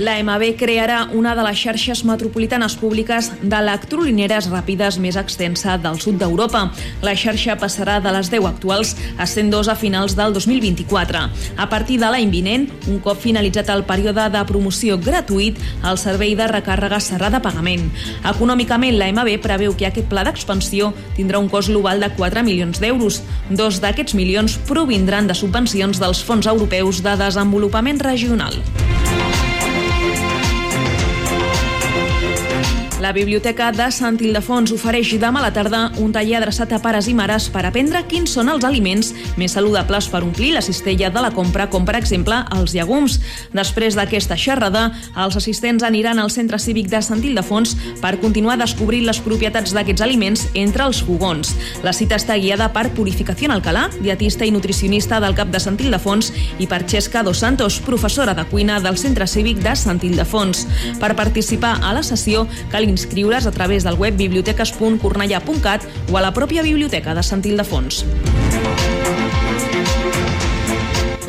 La MB crearà una de les xarxes metropolitanes públiques d'electrolineres ràpides més extensa del sud d'Europa. La xarxa passarà de les 10 actuals a 102 a finals del 2024. A partir de l'any vinent, un cop finalitzat el període de promoció gratuït, el servei de recàrrega serà de pagament. Econòmicament, la MB preveu que aquest pla d'expansió tindrà un cost global de 4 milions d'euros. Dos d'aquests milions provindran de subvencions dels fons europeus de desenvolupament regional. La Biblioteca de Sant Ildefons ofereix demà a la tarda un taller adreçat a pares i mares per aprendre quins són els aliments més saludables per omplir la cistella de la compra, com per exemple els llegums. Després d'aquesta xerrada, els assistents aniran al Centre Cívic de Sant Ildefons per continuar descobrint les propietats d'aquests aliments entre els fogons. La cita està guiada per Purificació Alcalà, dietista i nutricionista del CAP de Sant Ildefons, i per Xesca Dos Santos, professora de cuina del Centre Cívic de Sant Ildefons. Per participar a la sessió, cal inscriure's a través del web biblioteques.cornellà.cat o a la pròpia biblioteca de Sant Ildefons.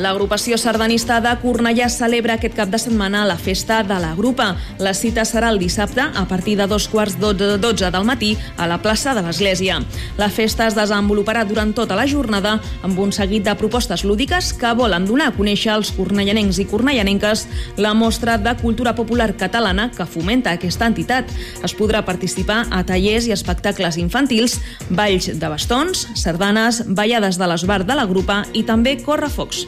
L'agrupació sardanista de Cornellà celebra aquest cap de setmana la festa de la grupa. La cita serà el dissabte a partir de dos quarts de dotze del matí a la plaça de l'Església. La festa es desenvoluparà durant tota la jornada amb un seguit de propostes lúdiques que volen donar a conèixer als cornellanencs i cornellanenques la mostra de cultura popular catalana que fomenta aquesta entitat. Es podrà participar a tallers i espectacles infantils, balls de bastons, sardanes, ballades de l'esbar de la grupa i també correfocs.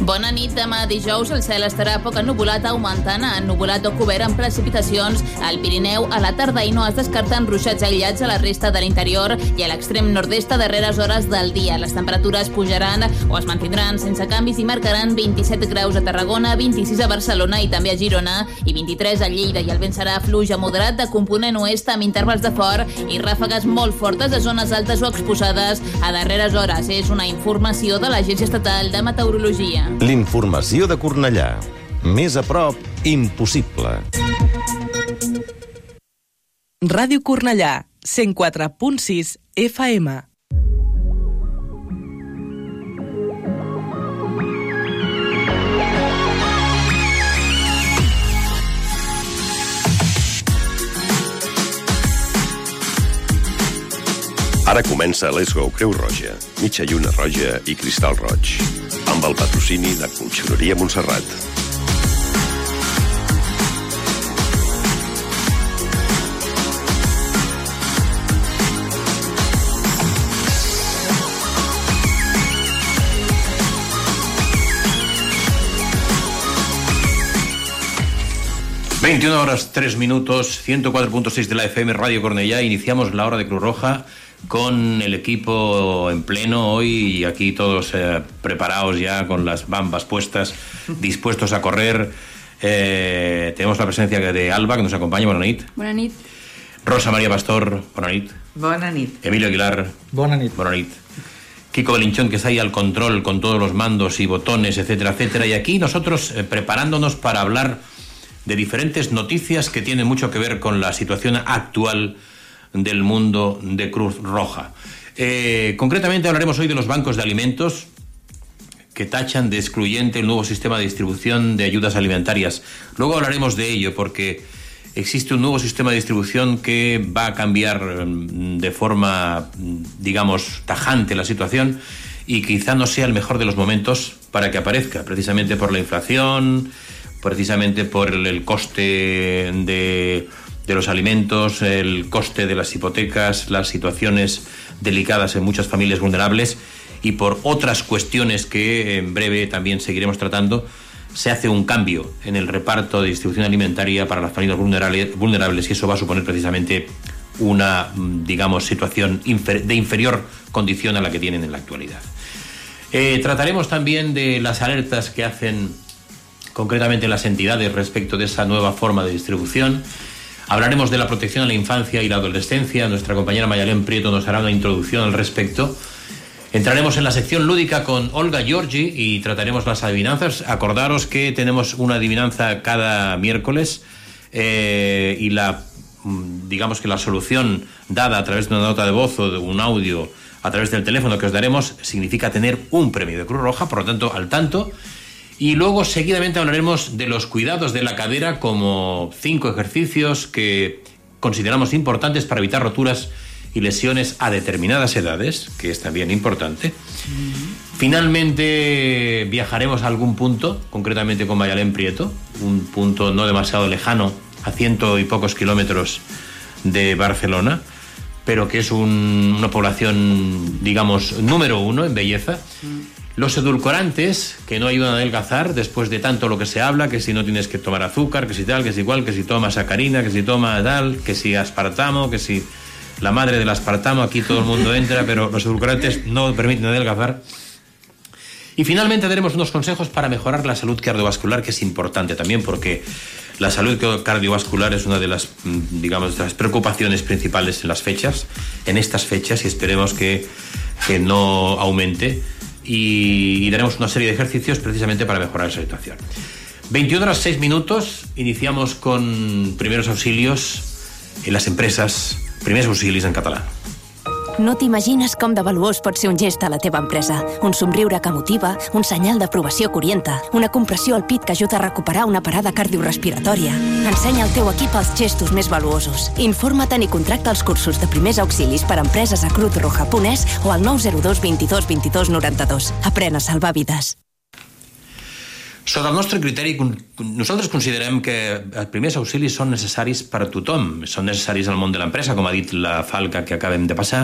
Bona nit. Demà dijous el cel estarà poc ennubulat augmentant a ennubulat o cobert amb precipitacions al Pirineu a la tarda i no es descarten ruixats aïllats a la resta de l'interior i a l'extrem nord-est a darreres hores del dia. Les temperatures pujaran o es mantindran sense canvis i marcaran 27 graus a Tarragona, 26 a Barcelona i també a Girona i 23 a Lleida i el vent serà fluix a moderat de component oest amb intervals de fort i ràfegues molt fortes a zones altes o exposades a darreres hores. És una informació de l'Agència Estatal de Meteorologia. L'informació de Cornellà. Més a prop, impossible. Ràdio Cornellà, 104.6 FM. Ara comença Let's Go Creu Roja, mitja lluna roja i cristal roig, amb el patrocini de Conxoreria Montserrat. ...21 horas 3 minutos, 104.6 de la FM Radio Cornellá. Iniciamos la hora de Cruz Roja con el equipo en pleno hoy y aquí todos eh, preparados ya con las bambas puestas, dispuestos a correr. Eh, tenemos la presencia de Alba que nos acompaña. Buenas nit. Bona nit. Rosa María Pastor. Buenas nit. Bona nit. Emilio Aguilar. Bona nit. Buenas nit. Kiko Belinchón, que está ahí al control con todos los mandos y botones, etcétera, etcétera. Y aquí nosotros eh, preparándonos para hablar de diferentes noticias que tienen mucho que ver con la situación actual del mundo de Cruz Roja. Eh, concretamente hablaremos hoy de los bancos de alimentos que tachan de excluyente el nuevo sistema de distribución de ayudas alimentarias. Luego hablaremos de ello porque existe un nuevo sistema de distribución que va a cambiar mm, de forma, mm, digamos, tajante la situación y quizá no sea el mejor de los momentos para que aparezca, precisamente por la inflación, precisamente por el, el coste de, de los alimentos, el coste de las hipotecas, las situaciones delicadas en muchas familias vulnerables y por otras cuestiones que en breve también seguiremos tratando, se hace un cambio en el reparto de distribución alimentaria para las familias vulnerables, y eso va a suponer precisamente una, mm, digamos, situación de inferior condición a la que tienen en la actualidad. Eh, trataremos también de las alertas que hacen concretamente las entidades respecto de esa nueva forma de distribución. Hablaremos de la protección a la infancia y la adolescencia. Nuestra compañera Mayalén Prieto nos hará una introducción al respecto. Entraremos en la sección lúdica con Olga Giorgi y trataremos las adivinanzas. Acordaros que tenemos una adivinanza cada miércoles eh, y la mm, digamos que la solución dada a través de una nota de voz o de un audio a través del teléfono que os daremos significa tener un premio de Cruz Roja, por lo tanto, al tanto. Y luego seguidamente hablaremos de los cuidados de la cadera como cinco ejercicios que consideramos importantes para evitar roturas y lesiones a determinadas edades, que es también importante. Finalmente viajaremos a algún punto, concretamente con Mayalén Prieto, un punto no demasiado lejano, a ciento y pocos kilómetros de Barcelona, pero que es una población, digamos, número uno en belleza. Los edulcorantes, que no ayudan a adelgazar después de tanto lo que se habla, que si no tienes que tomar azúcar, que si tal, que si igual, que si tomas sacarina, que si tomas tal, que si aspartamo, que si la madre del aspartamo, aquí todo el mundo entra, pero los edulcorantes no permiten adelgazar. Y finalmente daremos unos consejos para mejorar la salud cardiovascular, que es importante también porque la salud cardiovascular es una de las, mm, digamos, de las preocupaciones principales en las fechas, en estas fechas, y esperemos que, que no aumente. Y, daremos una serie de ejercicios precisamente para mejorar esa situación. 21 horas 6 minutos, iniciamos con primeros auxilios en las empresas, primeros auxilios en catalán. No t'imagines com de valuós pot ser un gest a la teva empresa. Un somriure que motiva, un senyal d'aprovació que orienta, una compressió al pit que ajuda a recuperar una parada cardiorrespiratòria. Ensenya al teu equip els gestos més valuosos. Informa't i contracta els cursos de primers auxilis per a empreses a cruzroja.es o al 902 22 22 92. Aprèn a salvar vides. Sota el nostre criteri, nosaltres considerem que els primers auxilis són necessaris per a tothom. Són necessaris al món de l'empresa, com ha dit la Falca que acabem de passar,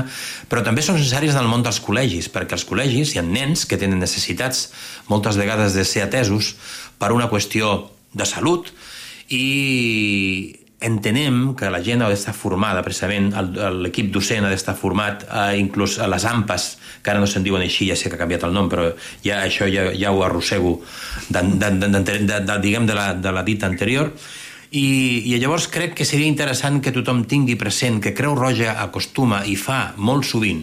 però també són necessaris el món dels col·legis, perquè als col·legis hi ha nens que tenen necessitats moltes vegades de ser atesos per una qüestió de salut i entenem que la gent ha d'estar formada, precisament l'equip docent ha d'estar format, eh, inclús a les AMPAs, que ara no se'n diuen així, ja sé que ha canviat el nom, però ja això ja, ja ho arrossego de, de, de, de, de, diguem de la, de la dita anterior, i, i llavors crec que seria interessant que tothom tingui present que Creu Roja acostuma i fa molt sovint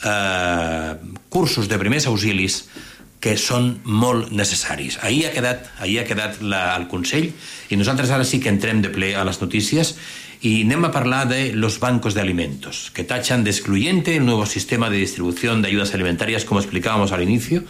eh, cursos de primers auxilis que són molt necessaris. Ahir ha quedat, ahir ha quedat la, el Consell i nosaltres ara sí que entrem de ple a les notícies y anem a parlar de los bancos de alimentos, que tachan de excluyente el nuevo sistema de distribución de ayudas alimentarias, como explicábamos al inicio.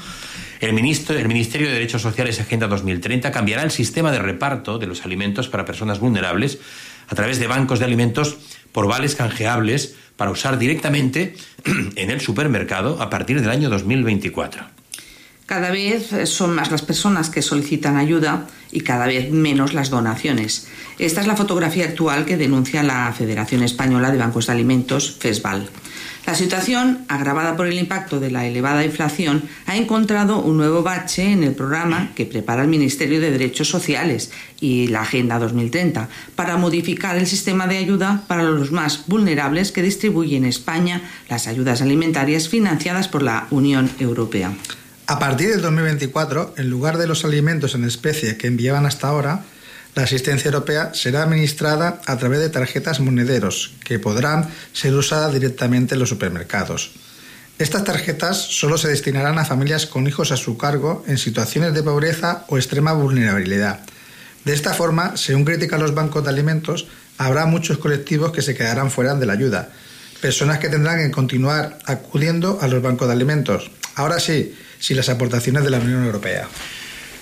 El, ministro, el Ministerio de Derechos Sociales Agenda 2030 cambiará el sistema de reparto de los alimentos para personas vulnerables a través de bancos de alimentos por vales canjeables para usar directamente en el supermercado a partir del año 2024. Cada vez son más las personas que solicitan ayuda y cada vez menos las donaciones. Esta es la fotografía actual que denuncia la Federación Española de Bancos de Alimentos, FESBAL. La situación, agravada por el impacto de la elevada inflación, ha encontrado un nuevo bache en el programa que prepara el Ministerio de Derechos Sociales y la Agenda 2030 para modificar el sistema de ayuda para los más vulnerables que distribuye en España las ayudas alimentarias financiadas por la Unión Europea. A partir del 2024, en lugar de los alimentos en especie que enviaban hasta ahora, la asistencia europea será administrada a través de tarjetas monederos, que podrán ser usadas directamente en los supermercados. Estas tarjetas solo se destinarán a familias con hijos a su cargo en situaciones de pobreza o extrema vulnerabilidad. De esta forma, según critican los bancos de alimentos, habrá muchos colectivos que se quedarán fuera de la ayuda, personas que tendrán que continuar acudiendo a los bancos de alimentos. Ahora sí, sin las aportaciones de la Unión Europea.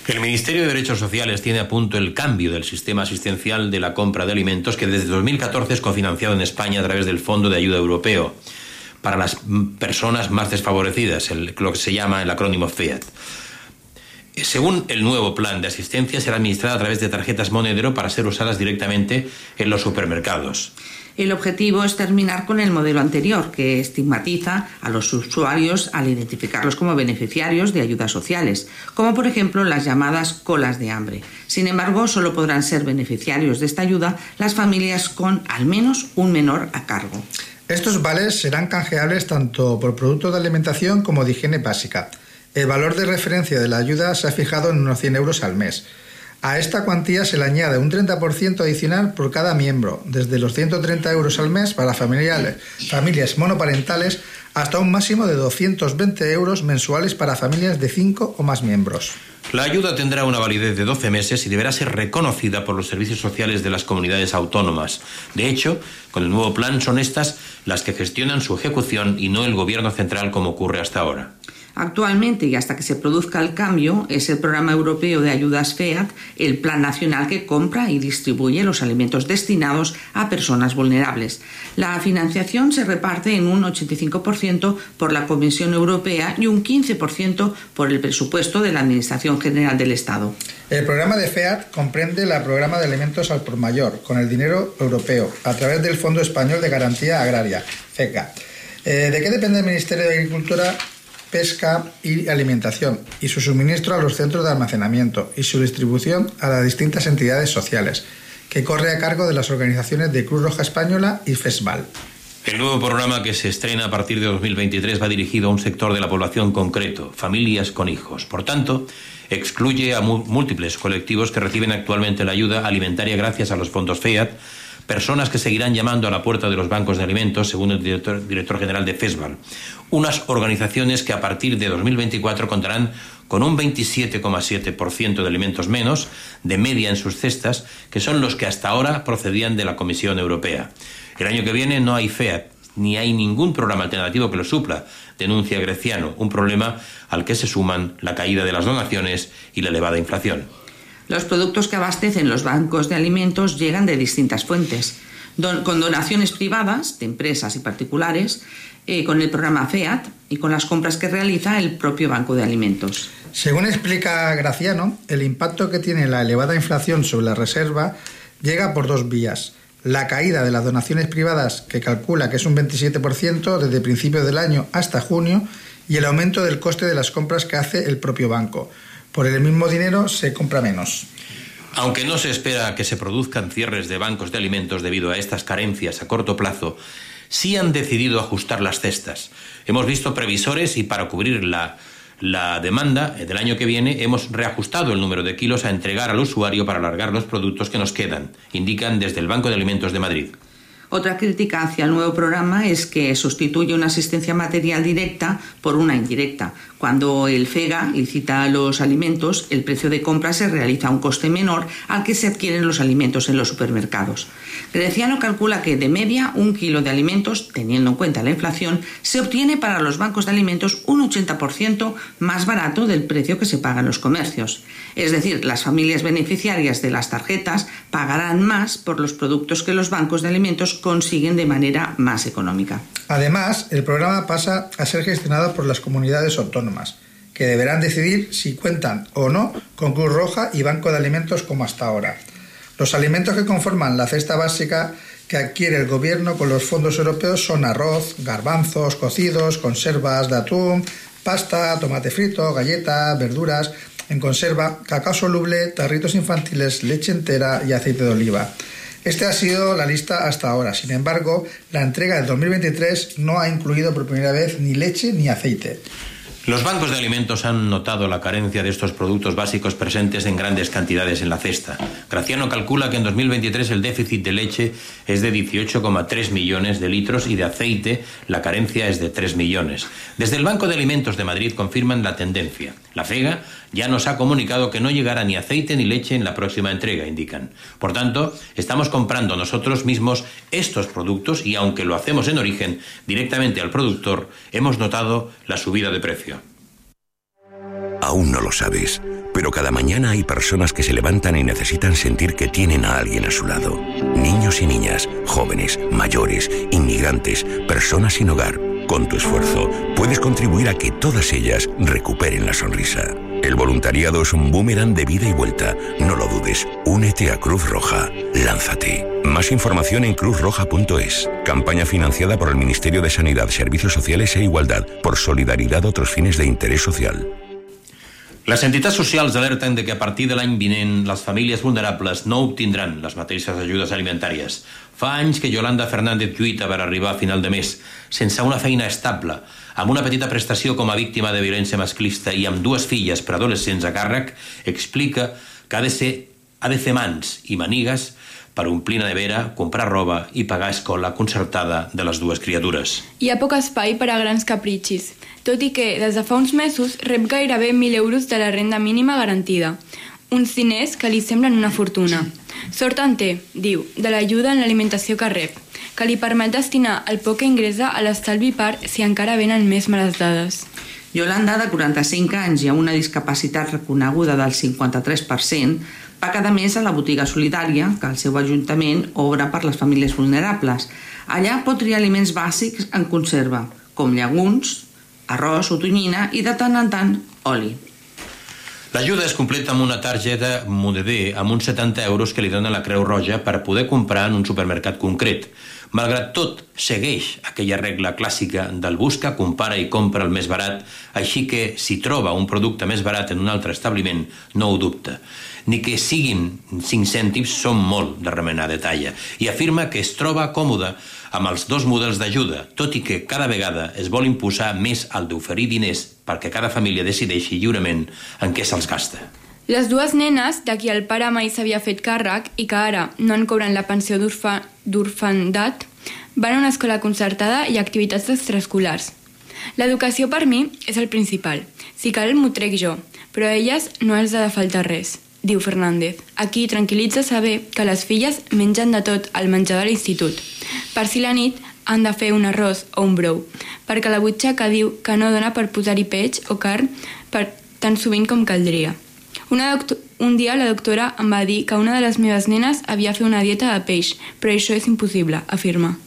El Ministerio de Derechos Sociales tiene a punto el cambio del sistema asistencial de la compra de alimentos que desde 2014 es cofinanciado en España a través del Fondo de Ayuda Europeo para las personas más desfavorecidas, lo que se llama el acrónimo FEAD. Según el nuevo plan de asistencia, será administrada a través de tarjetas monedero para ser usadas directamente en los supermercados. El objetivo es terminar con el modelo anterior, que estigmatiza a los usuarios al identificarlos como beneficiarios de ayudas sociales, como por ejemplo las llamadas colas de hambre. Sin embargo, solo podrán ser beneficiarios de esta ayuda las familias con al menos un menor a cargo. Estos vales serán canjeables tanto por productos de alimentación como de higiene básica. El valor de referencia de la ayuda se ha fijado en unos 100 euros al mes. A esta cuantía se le añade un 30% adicional por cada miembro, desde los 130 euros al mes para familias, familias monoparentales hasta un máximo de 220 euros mensuales para familias de 5 o más miembros. La ayuda tendrá una validez de 12 meses y deberá ser reconocida por los servicios sociales de las comunidades autónomas. De hecho, con el nuevo plan son estas las que gestionan su ejecución y no el gobierno central como ocurre hasta ahora. Actualmente, y hasta que se produzca el cambio, es el Programa Europeo de Ayudas FEAT el plan nacional que compra y distribuye los alimentos destinados a personas vulnerables. La financiación se reparte en un 85% por la Comisión Europea y un 15% por el presupuesto de la Administración General del Estado. El programa de FEAT comprende el programa de alimentos al por mayor, con el dinero europeo, a través del Fondo Español de Garantía Agraria, FECA. Eh, ¿De qué depende el Ministerio de Agricultura pesca y alimentación, y su suministro a los centros de almacenamiento y su distribución a las distintas entidades sociales, que corre a cargo de las organizaciones de Cruz Roja Española y FESVAL. El nuevo programa que se estrena a partir de 2023 va dirigido a un sector de la población concreto, familias con hijos. Por tanto, excluye a múltiples colectivos que reciben actualmente la ayuda alimentaria gracias a los fondos FEAT, personas que seguirán llamando a la puerta de los bancos de alimentos, según el director, general de FESVAL. Unas organizaciones que a partir de 2024 contarán con un 27,7% de alimentos menos de media en sus cestas, que son los que hasta ahora procedían de la Comisión Europea. El año que viene no hay FEAT, ni hay ningún programa alternativo que lo supla, denuncia Greciano, un problema al que se suman la caída de las donaciones y la elevada inflación. Los productos que abastecen los bancos de alimentos llegan de distintas fuentes, con donaciones privadas de empresas y particulares, eh, con el programa FEAT y con las compras que realiza el propio Banco de Alimentos. Según explica Graciano, el impacto que tiene la elevada inflación sobre la reserva llega por dos vías. La caída de las donaciones privadas, que calcula que es un 27% desde principios del año hasta junio, y el aumento del coste de las compras que hace el propio banco. Por el mismo dinero se compra menos. Aunque no se espera que se produzcan cierres de bancos de alimentos debido a estas carencias a corto plazo, sí han decidido ajustar las cestas. Hemos visto previsores y para cubrir la, la demanda del año que viene hemos reajustado el número de kilos a entregar al usuario para alargar los productos que nos quedan, indican desde el Banco de Alimentos de Madrid. Otra crítica hacia el nuevo programa es que sustituye una asistencia material directa por una indirecta. Cuando el FEGA licita los alimentos, el precio de compra se realiza a un coste menor al que se adquieren los alimentos en los supermercados. Greciano calcula que de media un kilo de alimentos, teniendo en cuenta la inflación, se obtiene para los bancos de alimentos un 80% más barato del precio que se paga en los comercios. Es decir, las familias beneficiarias de las tarjetas pagarán más por los productos que los bancos de alimentos consiguen de manera más económica. Además, el programa pasa a ser gestionado por las comunidades autónomas, que deberán decidir si cuentan o no con Cruz Roja y Banco de Alimentos como hasta ahora. Los alimentos que conforman la cesta básica que adquiere el gobierno con los fondos europeos son arroz, garbanzos, cocidos, conservas de atún, pasta, tomate frito, galletas, verduras, en conserva, cacao soluble, tarritos infantiles, leche entera y aceite de oliva. Esta ha sido la lista hasta ahora. Sin embargo, la entrega del 2023 no ha incluido por primera vez ni leche ni aceite. Los bancos de alimentos han notado la carencia de estos productos básicos presentes en grandes cantidades en la cesta. Graciano calcula que en 2023 el déficit de leche es de 18,3 millones de litros y de aceite la carencia es de 3 millones. Desde el Banco de Alimentos de Madrid confirman la tendencia. La FEGA ya nos ha comunicado que no llegará ni aceite ni leche en la próxima entrega, indican. Por tanto, estamos comprando nosotros mismos estos productos y aunque lo hacemos en origen directamente al productor, hemos notado la subida de precio. Aún no lo sabes, pero cada mañana hay personas que se levantan y necesitan sentir que tienen a alguien a su lado. Niños y niñas, jóvenes, mayores, inmigrantes, personas sin hogar. Con tu esfuerzo puedes contribuir a que todas ellas recuperen la sonrisa. El voluntariado es un boomerang de vida y vuelta. No lo dudes. Únete a Cruz Roja. Lánzate. Más información en cruzroja.es. Campaña financiada por el Ministerio de Sanidad, Servicios Sociales e Igualdad por solidaridad a otros fines de interés social. Les entitats socials alerten de que a partir de l'any vinent les famílies vulnerables no obtindran les mateixes ajudes alimentàries. Fa anys que Yolanda Fernández lluita per arribar a final de mes sense una feina estable, amb una petita prestació com a víctima de violència masclista i amb dues filles preadolescents a càrrec, explica que ha de, ser, ha de fer mans i manigues per omplir nevera, comprar roba i pagar escola concertada de les dues criatures. Hi ha poc espai per a grans capritxis, tot i que des de fa uns mesos rep gairebé 1.000 euros de la renda mínima garantida, uns diners que li semblen una fortuna. Sort en té, diu, de l'ajuda en l'alimentació que rep, que li permet destinar el poc que ingressa a l'estalvi part si encara venen més males dades. Yolanda, de 45 anys i amb una discapacitat reconeguda del 53%, va cada mes a la botiga solidària que el seu ajuntament obre per les famílies vulnerables. Allà pot triar aliments bàsics en conserva, com llegums, arròs o tonyina i de tant en tant oli. L'ajuda es completa amb una targeta Moneder amb uns 70 euros que li dona la Creu Roja per poder comprar en un supermercat concret. Malgrat tot, segueix aquella regla clàssica del busca, compara i compra el més barat, així que si troba un producte més barat en un altre establiment, no ho dubta. Ni que siguin 5 cèntims són molt de remenar de talla i afirma que es troba còmode amb els dos models d'ajuda, tot i que cada vegada es vol imposar més el d'oferir diners perquè cada família decideixi lliurement en què se'ls gasta. Les dues nenes, de qui el pare mai s'havia fet càrrec i que ara no en cobren la pensió d'orfandat, van a una escola concertada i activitats extraescolars. L'educació per mi és el principal. Si cal, m'ho trec jo, però a elles no els ha de faltar res diu Fernández. Aquí tranquil·litza saber que les filles mengen de tot al menjar de l'institut. Per si la nit han de fer un arròs o un brou, perquè la butxaca diu que no dona per posar-hi peix o carn per tan sovint com caldria. Una un dia la doctora em va dir que una de les meves nenes havia fet una dieta de peix, però això és impossible, afirma.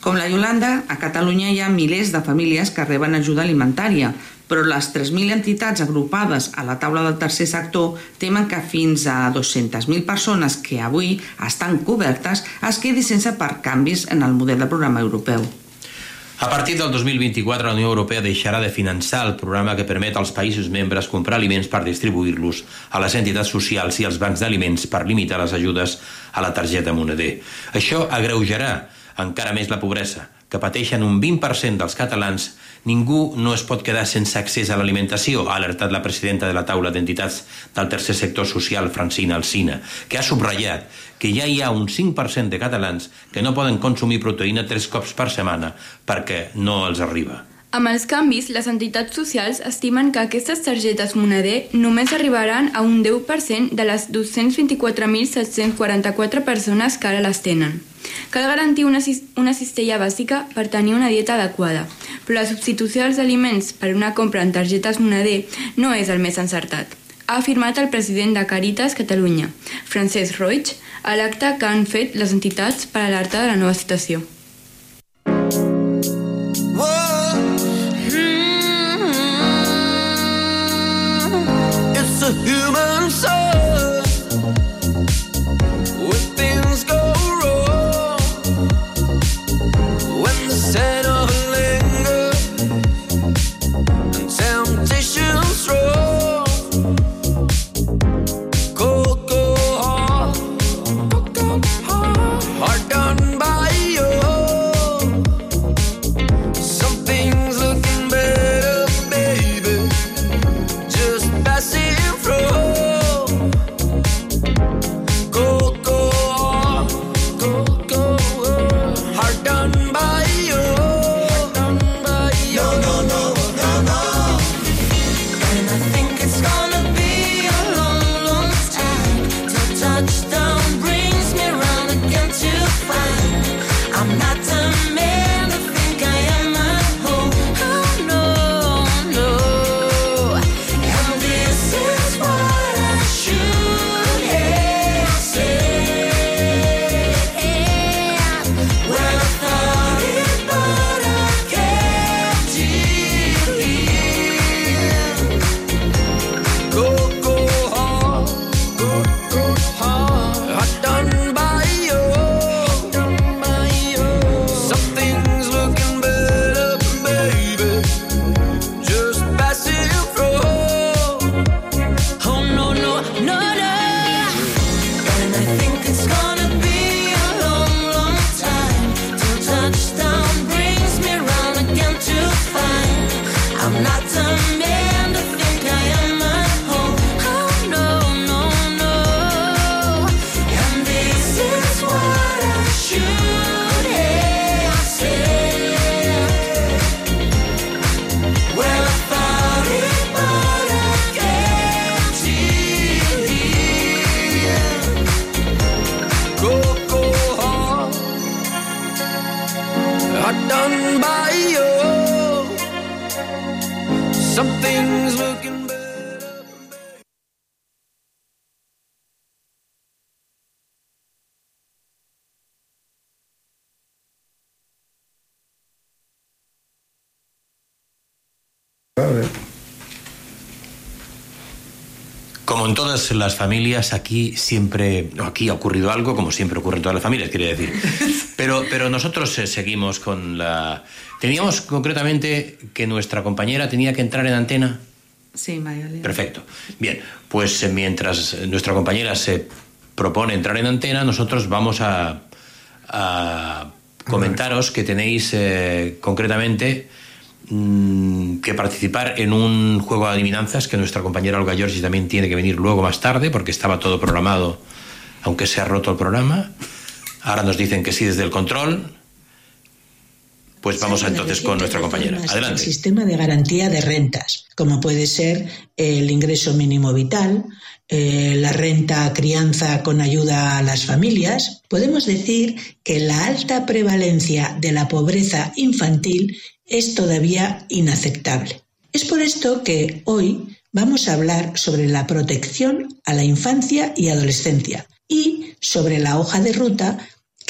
Com la Yolanda, a Catalunya hi ha milers de famílies que reben ajuda alimentària, però les 3.000 entitats agrupades a la taula del tercer sector temen que fins a 200.000 persones que avui estan cobertes es quedi sense per canvis en el model de programa europeu. A partir del 2024, la Unió Europea deixarà de finançar el programa que permet als països membres comprar aliments per distribuir-los a les entitats socials i als bancs d'aliments per limitar les ajudes a la targeta moneder. Això agreujarà encara més la pobresa, que pateixen un 20% dels catalans, ningú no es pot quedar sense accés a l'alimentació, ha alertat la presidenta de la taula d'entitats del tercer sector social, Francina Alcina, que ha subratllat que ja hi ha un 5% de catalans que no poden consumir proteïna tres cops per setmana perquè no els arriba. Amb els canvis, les entitats socials estimen que aquestes targetes moneder només arribaran a un 10% de les 224.744 persones que ara les tenen. Cal garantir una, una cistella bàsica per tenir una dieta adequada, però la substitució dels aliments per una compra en targetes moneder no és el més encertat. Ha afirmat el president de Caritas Catalunya, Francesc Roig, a l'acte que han fet les entitats per alertar de la nova situació. human Hard done. Como en todas las familias, aquí siempre, aquí ha ocurrido algo, como siempre ocurre en todas las familias, quiere decir. Pero, pero nosotros eh, seguimos con la... Teníamos concretamente que nuestra compañera tenía que entrar en antena. Sí, María Perfecto. Bien, pues eh, mientras nuestra compañera se propone entrar en antena, nosotros vamos a, a comentaros que tenéis eh, concretamente que participar en un juego de adivinanzas que nuestra compañera Olga Giorgi también tiene que venir luego más tarde porque estaba todo programado, aunque se ha roto el programa. Ahora nos dicen que sí desde el control. Pues vamos entonces con nuestra compañera. Adelante. El sistema de garantía de rentas, como puede ser el ingreso mínimo vital, eh, la renta crianza con ayuda a las familias, podemos decir que la alta prevalencia de la pobreza infantil es todavía inaceptable. Es por esto que hoy vamos a hablar sobre la protección a la infancia y adolescencia y sobre la hoja de ruta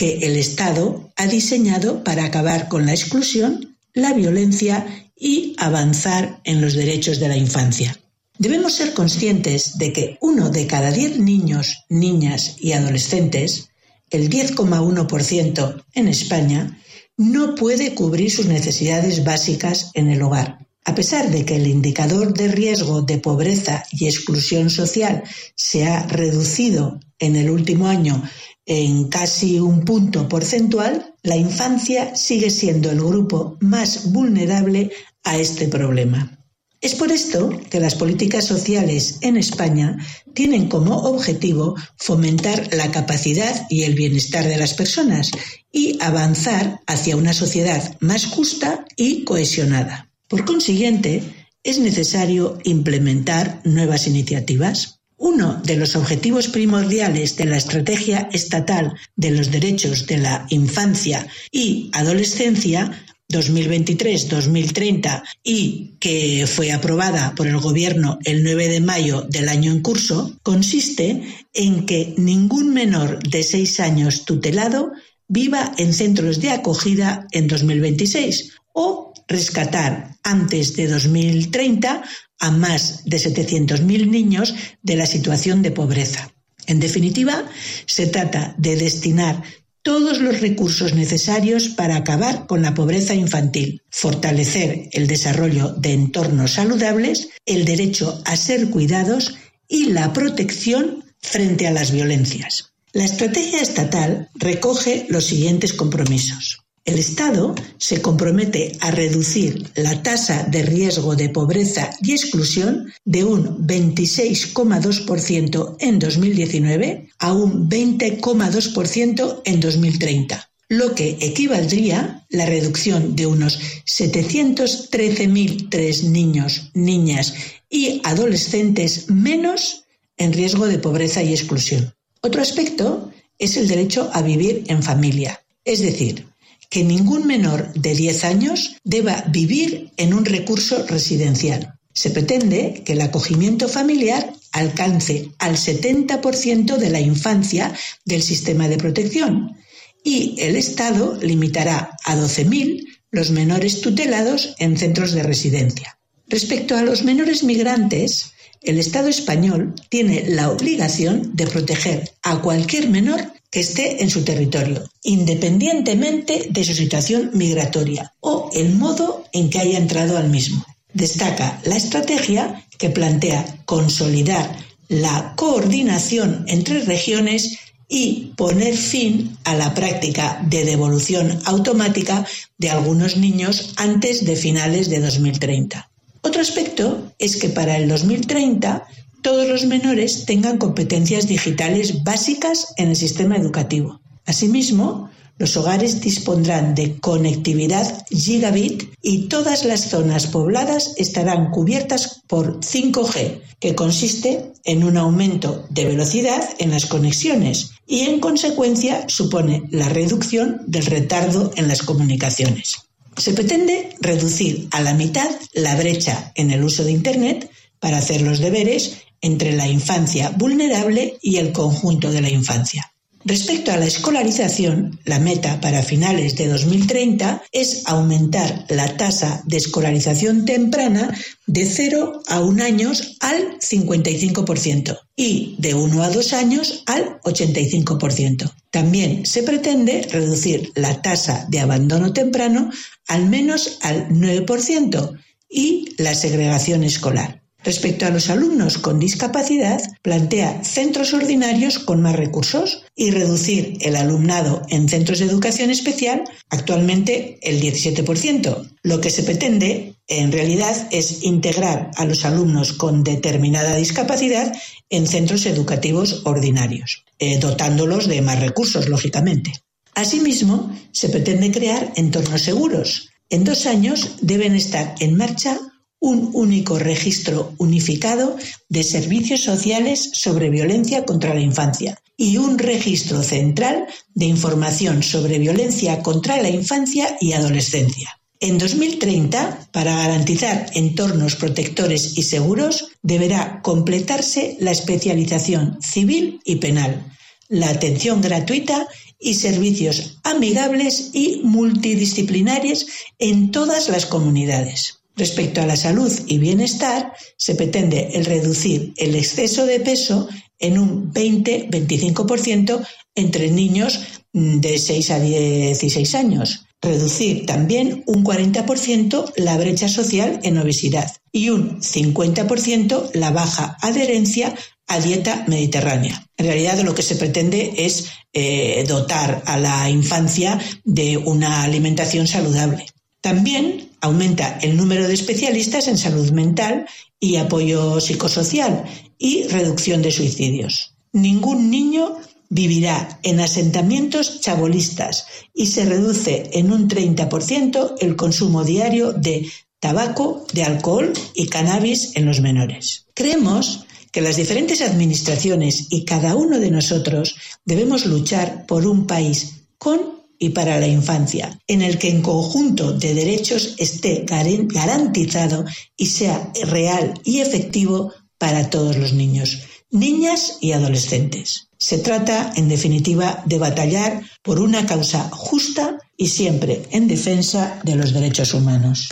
que el Estado ha diseñado para acabar con la exclusión, la violencia y avanzar en los derechos de la infancia. Debemos ser conscientes de que uno de cada diez niños, niñas y adolescentes, el 10,1% en España, no puede cubrir sus necesidades básicas en el hogar. A pesar de que el indicador de riesgo de pobreza y exclusión social se ha reducido en el último año en casi un punto porcentual, la infancia sigue siendo el grupo más vulnerable a este problema. Es por esto que las políticas sociales en España tienen como objetivo fomentar la capacidad y el bienestar de las personas y avanzar hacia una sociedad más justa y cohesionada. Por consiguiente, es necesario implementar nuevas iniciativas. Uno de los objetivos primordiales de la Estrategia Estatal de los Derechos de la Infancia y Adolescencia 2023-2030 y que fue aprobada por el Gobierno el 9 de mayo del año en curso, consiste en que ningún menor de seis años tutelado viva en centros de acogida en 2026 o rescatar antes de 2030 a más de 700.000 niños de la situación de pobreza. En definitiva, se trata de destinar todos los recursos necesarios para acabar con la pobreza infantil, fortalecer el desarrollo de entornos saludables, el derecho a ser cuidados y la protección frente a las violencias. La estrategia estatal recoge los siguientes compromisos. El Estado se compromete a reducir la tasa de riesgo de pobreza y exclusión de un 26,2% en 2019 a un 20,2% en 2030, lo que equivaldría la reducción de unos 713.003 niños, niñas y adolescentes menos en riesgo de pobreza y exclusión. Otro aspecto es el derecho a vivir en familia, es decir, que ningún menor de 10 años deba vivir en un recurso residencial. Se pretende que el acogimiento familiar alcance al 70% de la infancia del sistema de protección y el Estado limitará a 12.000 los menores tutelados en centros de residencia. Respecto a los menores migrantes, el Estado español tiene la obligación de proteger a cualquier menor que esté en su territorio, independientemente de su situación migratoria o el modo en que haya entrado al mismo. Destaca la estrategia que plantea consolidar la coordinación entre regiones y poner fin a la práctica de devolución automática de algunos niños antes de finales de 2030. Otro aspecto es que para el 2030 todos los menores tengan competencias digitales básicas en el sistema educativo. Asimismo, los hogares dispondrán de conectividad gigabit y todas las zonas pobladas estarán cubiertas por 5G, que consiste en un aumento de velocidad en las conexiones y en consecuencia supone la reducción del retardo en las comunicaciones. Se pretende reducir a la mitad la brecha en el uso de Internet para hacer los deberes entre la infancia vulnerable y el conjunto de la infancia. Respecto a la escolarización, la meta para finales de 2030 es aumentar la tasa de escolarización temprana de 0 a 1 años al 55% y de 1 a 2 años al 85%. También se pretende reducir la tasa de abandono temprano al menos al 9% y la segregación escolar. Respecto a los alumnos con discapacidad, plantea centros ordinarios con más recursos y reducir el alumnado en centros de educación especial, actualmente el 17%. Lo que se pretende, en realidad, es integrar a los alumnos con determinada discapacidad en centros educativos ordinarios, eh, dotándolos de más recursos, lógicamente. Asimismo, se pretende crear entornos seguros. En dos años deben estar en marcha un único registro unificado de servicios sociales sobre violencia contra la infancia y un registro central de información sobre violencia contra la infancia y adolescencia. En 2030, para garantizar entornos protectores y seguros, deberá completarse la especialización civil y penal, la atención gratuita y servicios amigables y multidisciplinarios en todas las comunidades. Respecto a la salud y bienestar, se pretende el reducir el exceso de peso en un 20-25% entre niños de 6 a 16 años. Reducir también un 40% la brecha social en obesidad y un 50% la baja adherencia a dieta mediterránea. En realidad lo que se pretende es eh, dotar a la infancia de una alimentación saludable. También aumenta el número de especialistas en salud mental y apoyo psicosocial y reducción de suicidios. Ningún niño vivirá en asentamientos chabolistas y se reduce en un 30% el consumo diario de tabaco, de alcohol y cannabis en los menores. Creemos que las diferentes administraciones y cada uno de nosotros debemos luchar por un país con y para la infancia, en el que en conjunto de derechos esté garantizado y sea real y efectivo para todos los niños, niñas y adolescentes. Se trata, en definitiva, de batallar por una causa justa y siempre en defensa de los derechos humanos.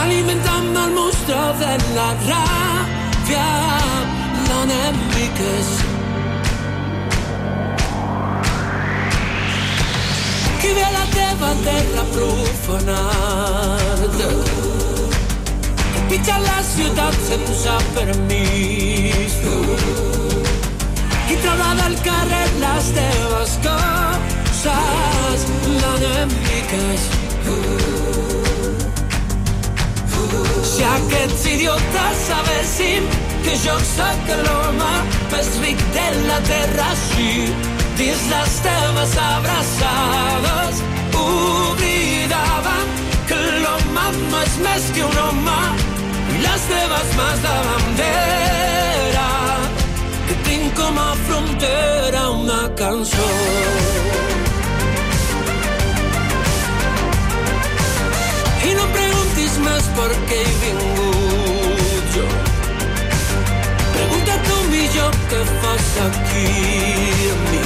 alimentant el mostro de la ràbia l'enemic és qui ve a la teva terra profanada? Que pitja la ciutat sense permís qui troba del carrer les teves coses l'enemic és si aquests idiotes sabessin que jo sóc l'home més ric de la terra així, dins les teves abraçades, oblidaven que l'home no és més que un home i les teves mans de bandera que tinc com a frontera una cançó. I no preguntis més per què he vingut jo. Pregunta tu millor què fas aquí amb mi.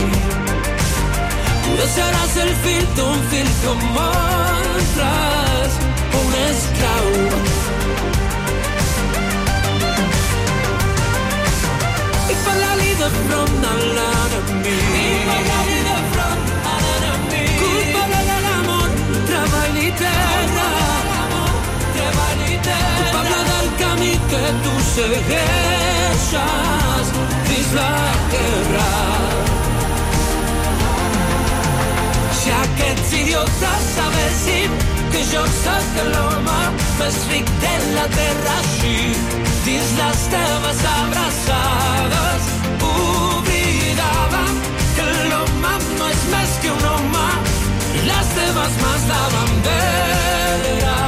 Tu seràs el fill d'un fill com altres, o un esclau. I parlar-li de front a l'enemic. I parlar-li de front a l'enemic. Culpa de l'amor segueixes dins la terra. Si aquests idiotes sabessin que jo sóc l'home més ric de la terra així, dins les teves abraçades, oblidàvem que l'home no és més que un home i les teves mans de bandera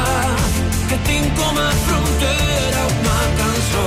que tinc com a frontera una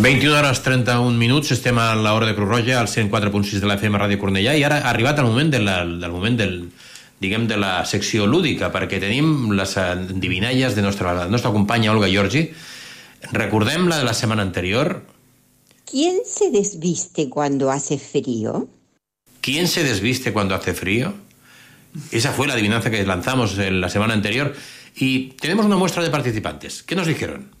21 hores 31 minuts, estem a l'hora de Cruz Roja, al 104.6 de la FM Ràdio Cornellà, i ara ha arribat el moment, de la, del moment del, diguem, de la secció lúdica, perquè tenim les endivinalles de nostra, la nostra companya Olga Giorgi. Recordem la de la setmana anterior. ¿Quién se desviste cuando hace frío? ¿Quién se desviste cuando hace frío? Esa fue la adivinanza que lanzamos en la semana anterior. Y tenemos una muestra de participantes. ¿Qué nos dijeron?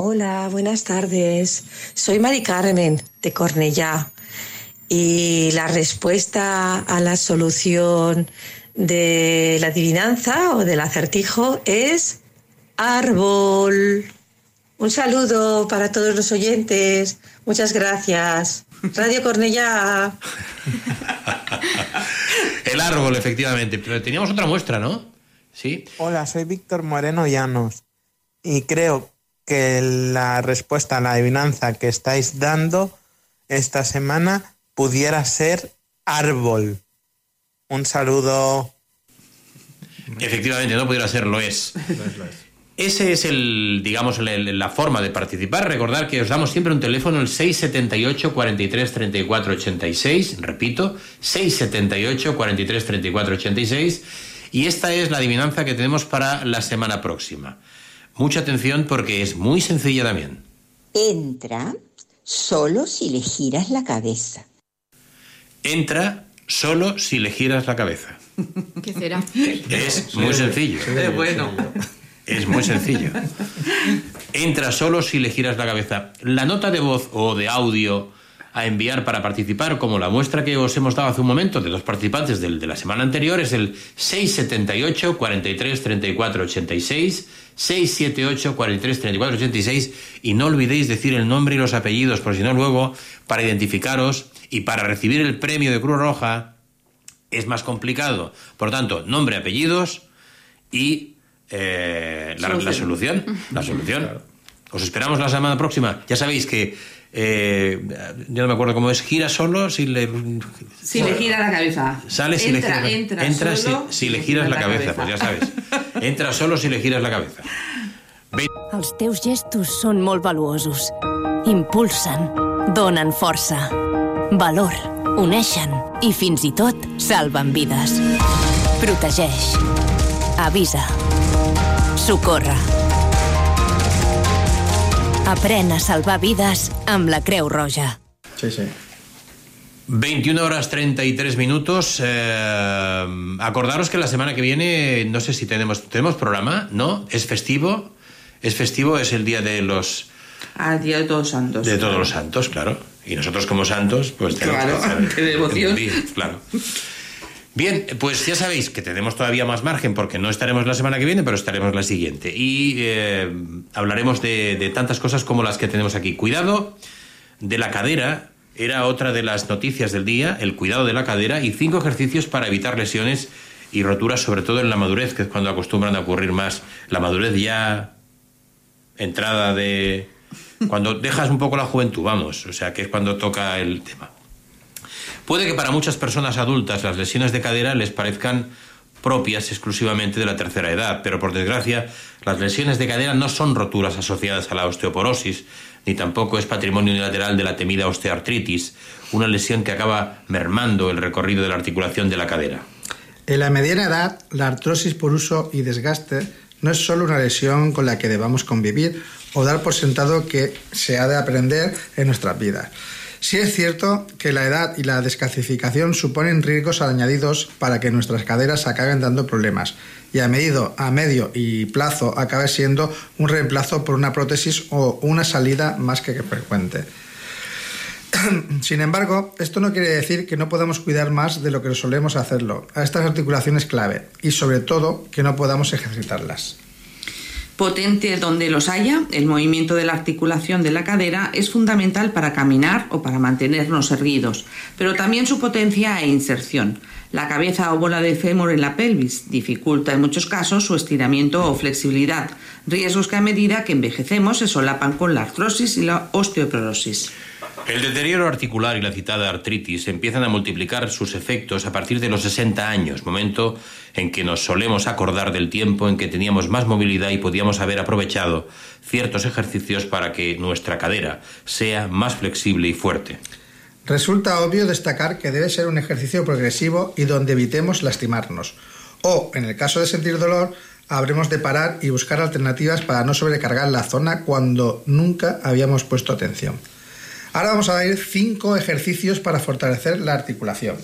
Hola, buenas tardes. Soy Mari Carmen de Cornellá y la respuesta a la solución de la adivinanza o del acertijo es árbol. Un saludo para todos los oyentes. Muchas gracias. Radio Cornellá. El árbol, efectivamente. Pero teníamos otra muestra, ¿no? Sí. Hola, soy Víctor Moreno Llanos y creo que la respuesta a la adivinanza que estáis dando esta semana pudiera ser árbol. Un saludo. Efectivamente, no pudiera ser, lo es. Ese es el, digamos, la forma de participar. Recordar que os damos siempre un teléfono, el 678 43 34 86. Repito, 678 43 34 86. Y esta es la adivinanza que tenemos para la semana próxima. Mucha atención porque es muy sencilla también. Entra solo si le giras la cabeza. Entra solo si le giras la cabeza. ¿Qué será? Es muy sencillo. Eh, bueno. Es muy sencillo. Entra solo si le giras la cabeza. La nota de voz o de audio a enviar para participar, como la muestra que os hemos dado hace un momento de dos participantes del, de la semana anterior, es el 678 43 34 86, 678 43 34 86, y no olvidéis decir el nombre y los apellidos, por si no luego, para identificaros y para recibir el premio de Cruz Roja, es más complicado. Por tanto, nombre, apellidos y eh, la, la solución. La solución. Os esperamos la semana próxima. Ya sabéis que eh, yo no me acuerdo cómo es. Gira solo si le Si le gira la cabeza. sale si entra, le entra, entra solo si, si le giras la cabeza. Pues ya sabes. Entra solo si le giras la cabeza. Els teus gestos són molt valuosos. Impulsen, donen força, valor, uneixen i fins i tot salven vides. Protegeix. Avisa. Socorre. Aprèn a salvar vides amb la Creu Roja. Sí, sí. 21 horas 33 minutos. Eh, acordaros que la semana que viene, no sé si tenemos, tenemos programa, ¿no? Es festivo. Es festivo, es el día de los Al día de todos santos. de todos los santos, claro. Y nosotros como santos, pues tenemos Claro, que hacer qué devoción. día, claro. Bien, pues ya sabéis que tenemos todavía más margen porque no estaremos la semana que viene, pero estaremos la siguiente. Y eh, hablaremos de, de tantas cosas como las que tenemos aquí. Cuidado de la cadera era otra de las noticias del día, el cuidado de la cadera y cinco ejercicios para evitar lesiones y roturas, sobre todo en la madurez, que es cuando acostumbran a ocurrir más. La madurez ya entrada de... Cuando dejas un poco la juventud, vamos, o sea, que es cuando toca el tema. Puede que para muchas personas adultas las lesiones de cadera les parezcan propias exclusivamente de la tercera edad, pero por desgracia las lesiones de cadera no son roturas asociadas a la osteoporosis, ni tampoco es patrimonio unilateral de la temida osteoartritis, una lesión que acaba mermando el recorrido de la articulación de la cadera. En la mediana edad, la artrosis por uso y desgaste no es solo una lesión con la que debamos convivir o dar por sentado que se ha de aprender en nuestras vidas. Sí es cierto que la edad y la descalcificación suponen riesgos añadidos para que nuestras caderas acaben dando problemas y a, medido, a medio y plazo acabe siendo un reemplazo por una prótesis o una salida más que frecuente. Sin embargo, esto no quiere decir que no podamos cuidar más de lo que solemos hacerlo a estas articulaciones clave y sobre todo que no podamos ejercitarlas. Potente donde los haya, el movimiento de la articulación de la cadera es fundamental para caminar o para mantenernos erguidos, pero también su potencia e inserción. La cabeza o bola de fémur en la pelvis dificulta en muchos casos su estiramiento o flexibilidad, riesgos que a medida que envejecemos se solapan con la artrosis y la osteoporosis. El deterioro articular y la citada artritis empiezan a multiplicar sus efectos a partir de los 60 años, momento en que nos solemos acordar del tiempo en que teníamos más movilidad y podíamos haber aprovechado ciertos ejercicios para que nuestra cadera sea más flexible y fuerte. Resulta obvio destacar que debe ser un ejercicio progresivo y donde evitemos lastimarnos. O, en el caso de sentir dolor, habremos de parar y buscar alternativas para no sobrecargar la zona cuando nunca habíamos puesto atención. Ahora vamos a ver cinco ejercicios para fortalecer la articulación.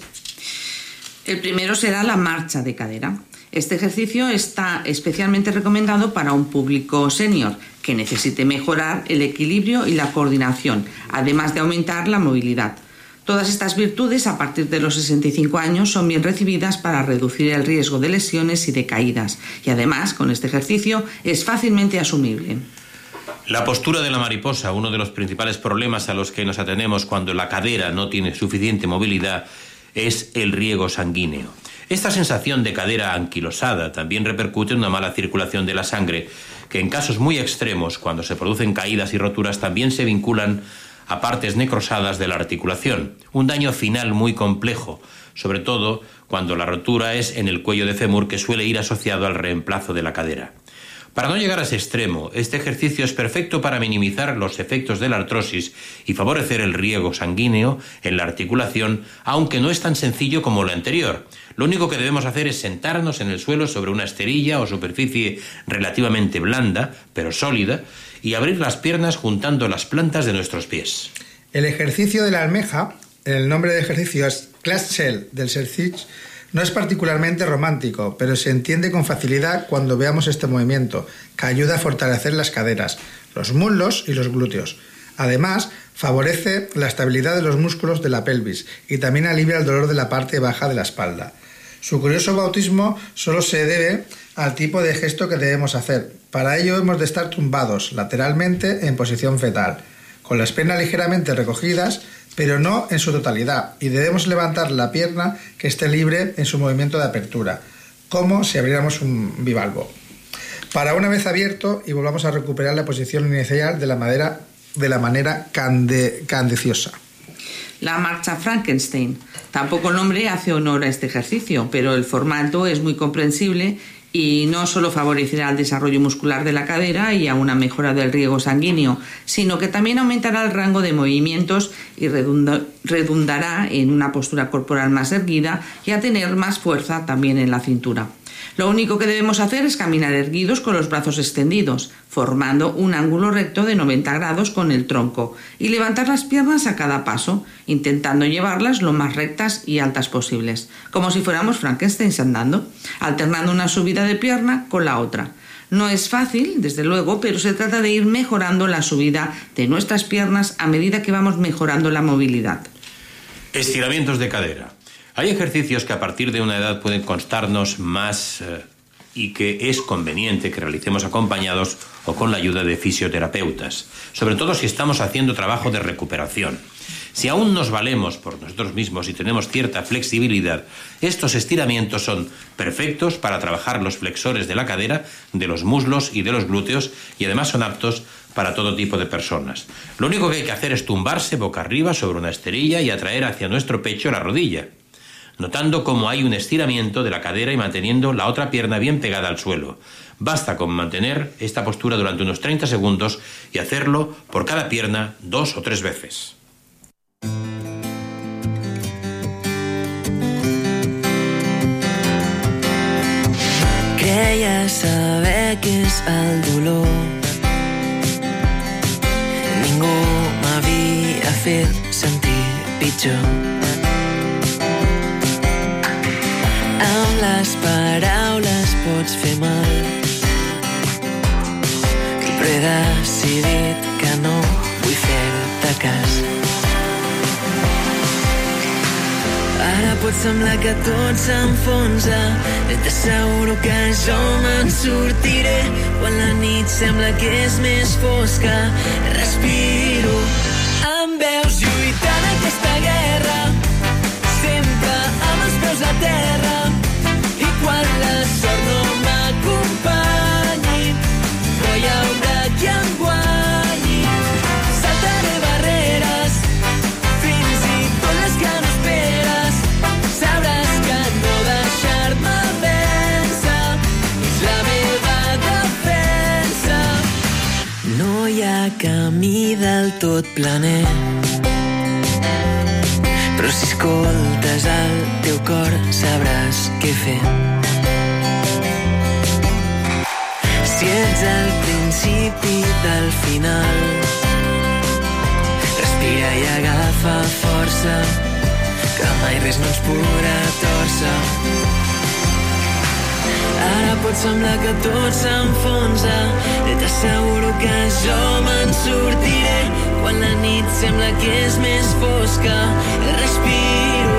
El primero será la marcha de cadera. Este ejercicio está especialmente recomendado para un público senior que necesite mejorar el equilibrio y la coordinación, además de aumentar la movilidad. Todas estas virtudes a partir de los 65 años son bien recibidas para reducir el riesgo de lesiones y de caídas y además con este ejercicio es fácilmente asumible. La postura de la mariposa, uno de los principales problemas a los que nos atenemos cuando la cadera no tiene suficiente movilidad, es el riego sanguíneo. Esta sensación de cadera anquilosada también repercute en una mala circulación de la sangre, que en casos muy extremos, cuando se producen caídas y roturas, también se vinculan a partes necrosadas de la articulación. Un daño final muy complejo, sobre todo cuando la rotura es en el cuello de fémur que suele ir asociado al reemplazo de la cadera. Para no llegar a ese extremo, este ejercicio es perfecto para minimizar los efectos de la artrosis y favorecer el riego sanguíneo en la articulación, aunque no es tan sencillo como lo anterior. Lo único que debemos hacer es sentarnos en el suelo sobre una esterilla o superficie relativamente blanda, pero sólida, y abrir las piernas juntando las plantas de nuestros pies. El ejercicio de la almeja, el nombre de ejercicio es Class Shell del Sercich, no es particularmente romántico, pero se entiende con facilidad cuando veamos este movimiento, que ayuda a fortalecer las caderas, los muslos y los glúteos. Además, favorece la estabilidad de los músculos de la pelvis y también alivia el dolor de la parte baja de la espalda. Su curioso bautismo solo se debe al tipo de gesto que debemos hacer. Para ello hemos de estar tumbados lateralmente en posición fetal, con las piernas ligeramente recogidas pero no en su totalidad, y debemos levantar la pierna que esté libre en su movimiento de apertura, como si abriéramos un bivalvo. Para una vez abierto y volvamos a recuperar la posición inicial de la, madera, de la manera cande, candeciosa. La marcha Frankenstein. Tampoco el nombre hace honor a este ejercicio, pero el formato es muy comprensible y no solo favorecerá el desarrollo muscular de la cadera y a una mejora del riego sanguíneo, sino que también aumentará el rango de movimientos y redundará en una postura corporal más erguida y a tener más fuerza también en la cintura. Lo único que debemos hacer es caminar erguidos con los brazos extendidos, formando un ángulo recto de 90 grados con el tronco, y levantar las piernas a cada paso, intentando llevarlas lo más rectas y altas posibles, como si fuéramos Frankenstein andando, alternando una subida de pierna con la otra. No es fácil, desde luego, pero se trata de ir mejorando la subida de nuestras piernas a medida que vamos mejorando la movilidad. Estiramientos de cadera. Hay ejercicios que a partir de una edad pueden constarnos más eh, y que es conveniente que realicemos acompañados o con la ayuda de fisioterapeutas, sobre todo si estamos haciendo trabajo de recuperación. Si aún nos valemos por nosotros mismos y tenemos cierta flexibilidad, estos estiramientos son perfectos para trabajar los flexores de la cadera, de los muslos y de los glúteos y además son aptos para todo tipo de personas. Lo único que hay que hacer es tumbarse boca arriba sobre una esterilla y atraer hacia nuestro pecho la rodilla notando cómo hay un estiramiento de la cadera y manteniendo la otra pierna bien pegada al suelo. Basta con mantener esta postura durante unos 30 segundos y hacerlo por cada pierna dos o tres veces. sentir. Amb les paraules pots fer mal, però he decidit que no vull fer-te cas. Ara pot semblar que tot s'enfonsa i t'asseguro que jo me'n sortiré. Quan la nit sembla que és més fosca respiro em veus lluitant aquesta guerra. Sempre amb els peus a terra tot planer. Però si escoltes el teu cor sabràs què fer. Si ets el principi del final respira i agafa força que mai res no ens podrà torcer Ara pot semblar que tot s'enfonsa. I t'asseguro que jo me'n sortiré. Quan la nit sembla que és més fosca respiro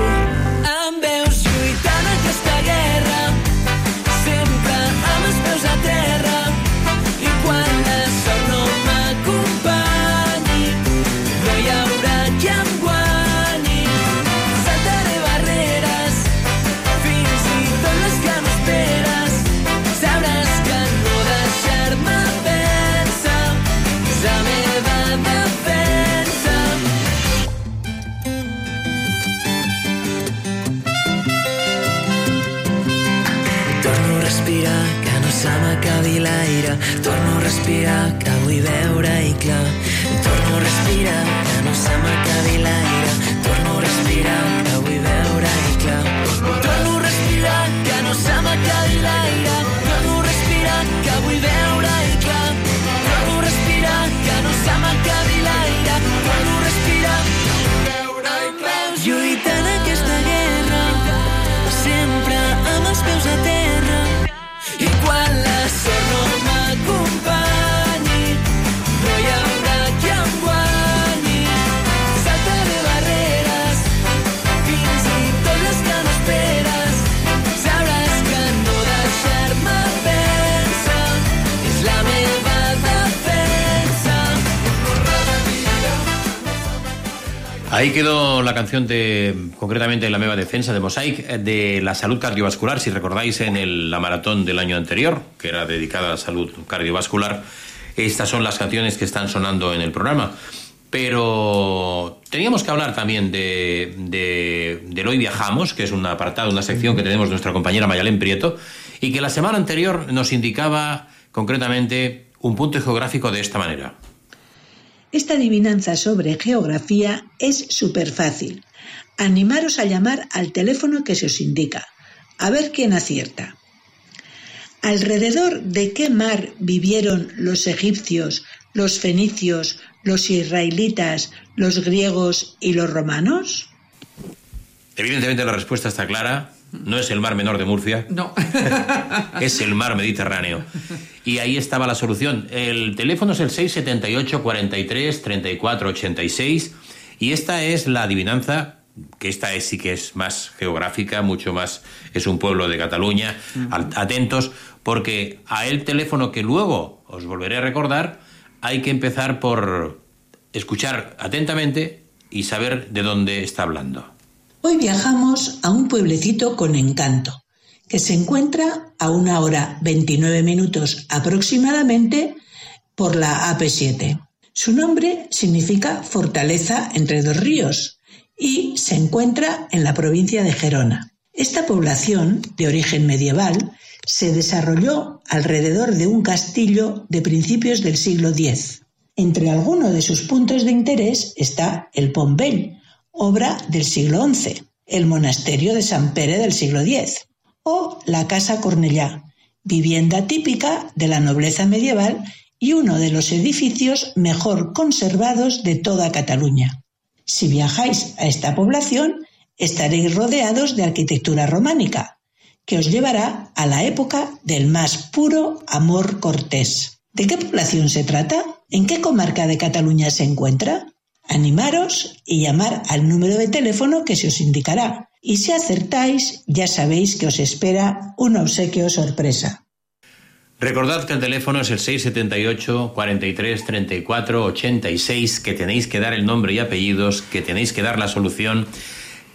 jak Ahí quedó la canción de, concretamente la nueva defensa de Mosaic, eh, de la salud cardiovascular, si recordáis en el- la maratón del año anterior, que era dedicada a la salud cardiovascular. Estas son las canciones que están sonando en el programa. Pero teníamos que hablar también de, de, del Hoy Viajamos, que es un apartado, una sección que tenemos nuestra compañera Mayalén Prieto, y que la semana anterior nos indicaba concretamente un punto geográfico de esta manera. Esta adivinanza sobre geografía es súper fácil. Animaros a llamar al teléfono que se os indica. A ver quién acierta. ¿Alrededor de qué mar vivieron los egipcios, los fenicios, los israelitas, los griegos y los romanos? Evidentemente la respuesta está clara. No es el mar menor de Murcia. No. es el mar Mediterráneo. Y ahí estaba la solución. El teléfono es el 678 43 34 86 y esta es la adivinanza que esta es sí que es más geográfica, mucho más es un pueblo de Cataluña. Al- Atentos porque a el teléfono que luego os volveré a recordar hay que empezar por escuchar atentamente y saber de dónde está hablando. Hoy viajamos a un pueblecito con encanto, que se encuentra a una hora 29 minutos aproximadamente por la AP7. Su nombre significa fortaleza entre dos ríos y se encuentra en la provincia de Gerona. Esta población, de origen medieval, se desarrolló alrededor de un castillo de principios del siglo X. Entre algunos de sus puntos de interés está el Pont Vell, obra del siglo XI, el monasterio de San Pere del siglo X, o la Casa Cornellà, vivienda típica de la nobleza medieval y uno de los edificios mejor conservados de toda Cataluña. Si viajáis a esta población, estaréis rodeados de arquitectura románica, que os llevará a la época del más puro amor cortés. ¿De qué población se trata? ¿En qué comarca de Cataluña se encuentra? Animaros y llamar al número de teléfono que se os indicará. Y si acertáis, ya sabéis que os espera un obsequio sorpresa. Recordad que el teléfono es el 678 43 34 86, que tenéis que dar el nombre y apellidos, que tenéis que dar la solución.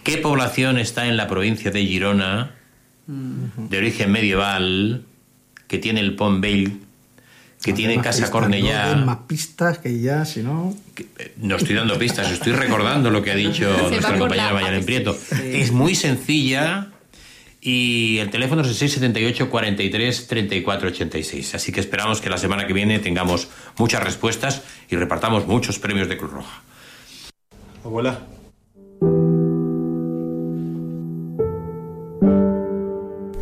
¿Qué población está en la provincia de Girona, de origen medieval, que tiene el Pont Vell, que tiene Casa Cornellá? No, Den más pistas que ya, si no... No estoy dando pistas, estoy recordando lo que ha dicho nuestra compañera Mayalen Prieto. Es muy sencilla y el teléfono es el 678 43 34 86. Así que esperamos que la semana que viene tengamos muchas respuestas y repartamos muchos premios de Cruz Roja. Abuela.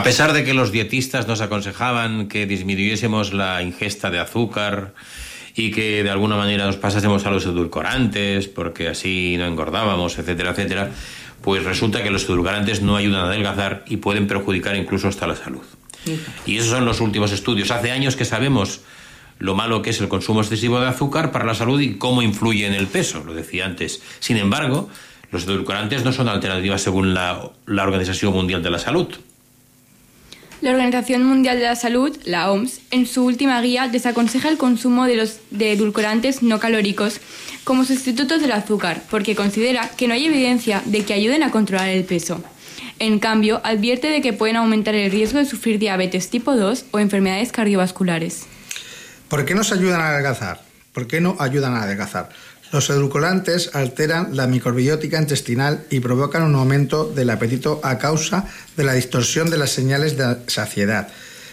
A pesar de que los dietistas nos aconsejaban que disminuyésemos la ingesta de azúcar y que de alguna manera nos pasásemos a los edulcorantes porque así no engordábamos, etcétera, etcétera, pues resulta que los edulcorantes no ayudan a adelgazar y pueden perjudicar incluso hasta la salud. Y esos son los últimos estudios. Hace años que sabemos lo malo que es el consumo excesivo de azúcar para la salud y cómo influye en el peso, lo decía antes. Sin embargo, los edulcorantes no son alternativas según la, la Organización Mundial de la Salud. La Organización Mundial de la Salud, la OMS, en su última guía desaconseja el consumo de los de edulcorantes no calóricos como sustitutos del azúcar, porque considera que no hay evidencia de que ayuden a controlar el peso. En cambio, advierte de que pueden aumentar el riesgo de sufrir diabetes tipo 2 o enfermedades cardiovasculares. ¿Por qué nos ayudan a adelgazar? ¿Por qué no ayudan a adelgazar? Los edulcorantes alteran la microbiótica intestinal y provocan un aumento del apetito a causa de la distorsión de las señales de saciedad.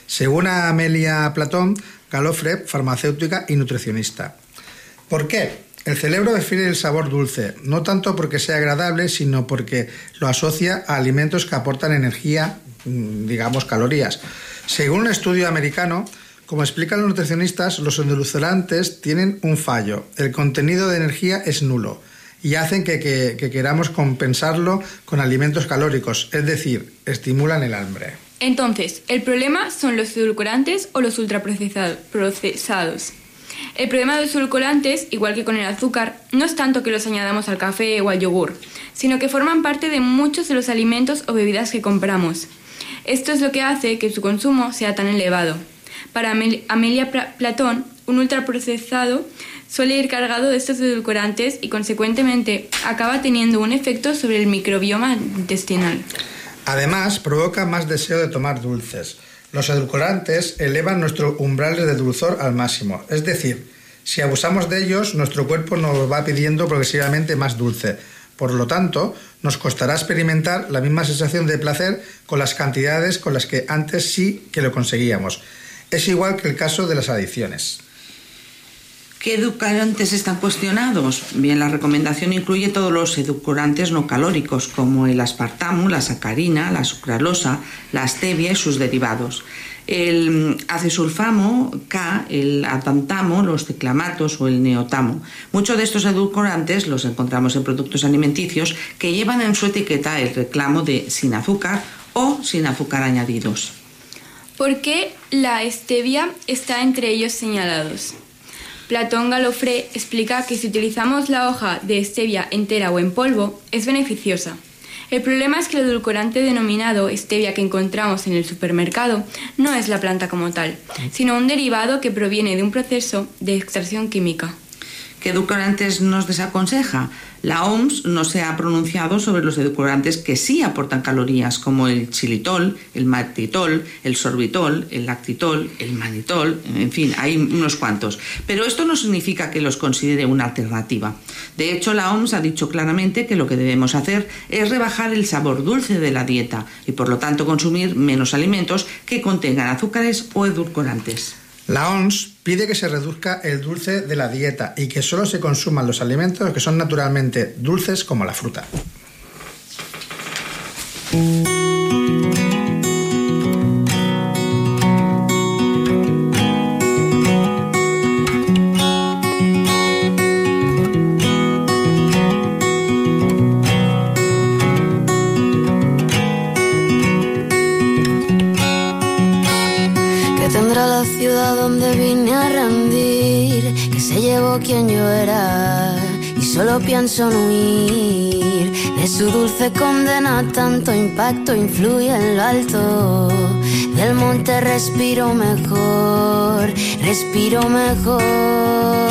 Según a Amelia Platón, Galofre, farmacéutica y nutricionista. ¿Por qué? El cerebro prefiere el sabor dulce, no tanto porque sea agradable, sino porque lo asocia a alimentos que aportan energía, mm, digamos calorías. Según un estudio americano, como explican los nutricionistas, los endulcorantes tienen un fallo. El contenido de energía es nulo y hacen que- que queramos compensarlo con alimentos calóricos, es decir, estimulan el hambre. Entonces, ¿el problema son los edulcorantes o los ultraprocesados? El problema de los edulcorantes, igual que con el azúcar, no es tanto que los añadamos al café o al yogur, sino que forman parte de muchos de los alimentos o bebidas que compramos. Esto es lo que hace que su consumo sea tan elevado. Para Amel- Amelia Pla- Platón, un ultraprocesado suele ir cargado de estos edulcorantes y consecuentemente acaba teniendo un efecto sobre el microbioma intestinal. Además, provoca más deseo de tomar dulces. Los edulcorantes elevan nuestro umbral de dulzor al máximo. Es decir, si abusamos de ellos, nuestro cuerpo nos va pidiendo progresivamente más dulce. Por lo tanto, nos costará experimentar la misma sensación de placer con las cantidades con las que antes sí que lo conseguíamos. Es igual que el caso de las adicciones. ¿Qué edulcorantes están cuestionados? Bien, la recomendación incluye todos los edulcorantes no calóricos, como el aspartamo, la sacarina, la sucralosa, la stevia y sus derivados. El acesulfamo, K, el atantamo, los ciclamatos o el neotamo. Muchos de estos edulcorantes los encontramos en productos alimenticios que llevan en su etiqueta el reclamo de sin azúcar o sin azúcar añadidos. ¿Por qué la stevia está entre ellos señalados? Platón Galofré explica que si utilizamos la hoja de stevia entera o en polvo, es beneficiosa. El problema es que el edulcorante denominado stevia que encontramos en el supermercado no es la planta como tal, sino un derivado que proviene de un proceso de extracción química. ¿Qué edulcorantes nos desaconseja? La OMS no se ha pronunciado sobre los edulcorantes que sí aportan calorías, como el xilitol, el maltitol, el sorbitol, el lactitol, el manitol, en fin, hay unos cuantos. Pero esto no significa que los considere una alternativa. De hecho, la OMS ha dicho claramente que lo que debemos hacer es rebajar el sabor dulce de la dieta y por lo tanto consumir menos alimentos que contengan azúcares o edulcorantes. La OMS pide que se reduzca el dulce de la dieta y que solo se consuman los alimentos que son naturalmente dulces como la fruta. La ciudad donde vine a rendir, que se llevó quien yo era y solo pienso en huir de su dulce condena, tanto impacto influye en lo alto. Del monte respiro mejor, respiro mejor.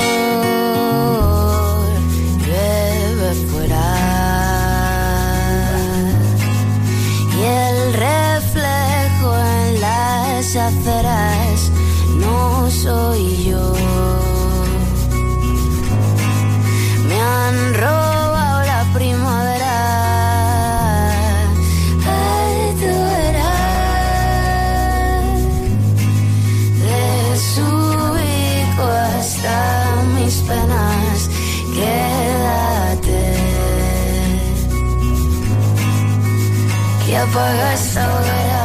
Apaga esta hoguera.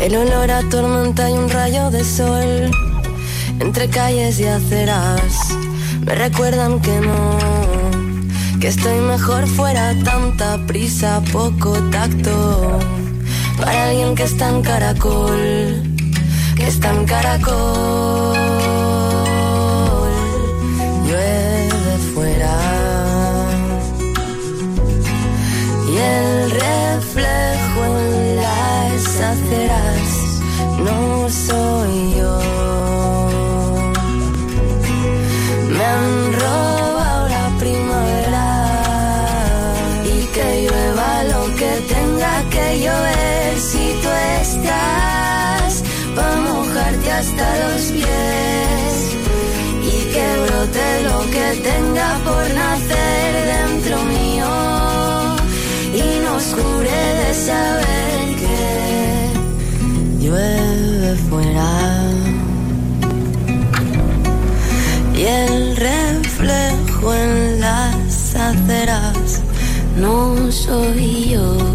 El olor a tormenta y un rayo de sol entre calles y aceras me recuerdan que no, que estoy mejor fuera tanta prisa, poco tacto para alguien que está en caracol, que está en caracol. Reflejo en las aceras no soy yo. Me han robado la primavera y que llueva lo que tenga que llover si tú estás para mojarte hasta los pies y que brote lo que tenga por nacer fuera y el reflejo en las aceras no soy yo.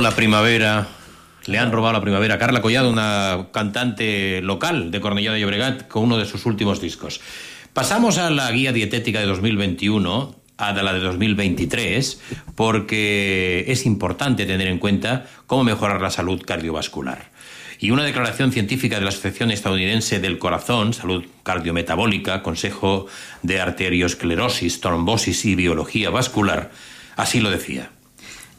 La primavera, le han robado la primavera. Carla Collado, una cantante local de Cornellá de Llobregat, con uno de sus últimos discos. Pasamos a la guía dietética de 2021, a la de 2023, porque es importante tener en cuenta cómo mejorar la salud cardiovascular. Y una declaración científica de la Asociación Estadounidense del Corazón, Salud Cardiometabólica, Consejo de Arteriosclerosis, Trombosis y Biología Vascular, así lo decía.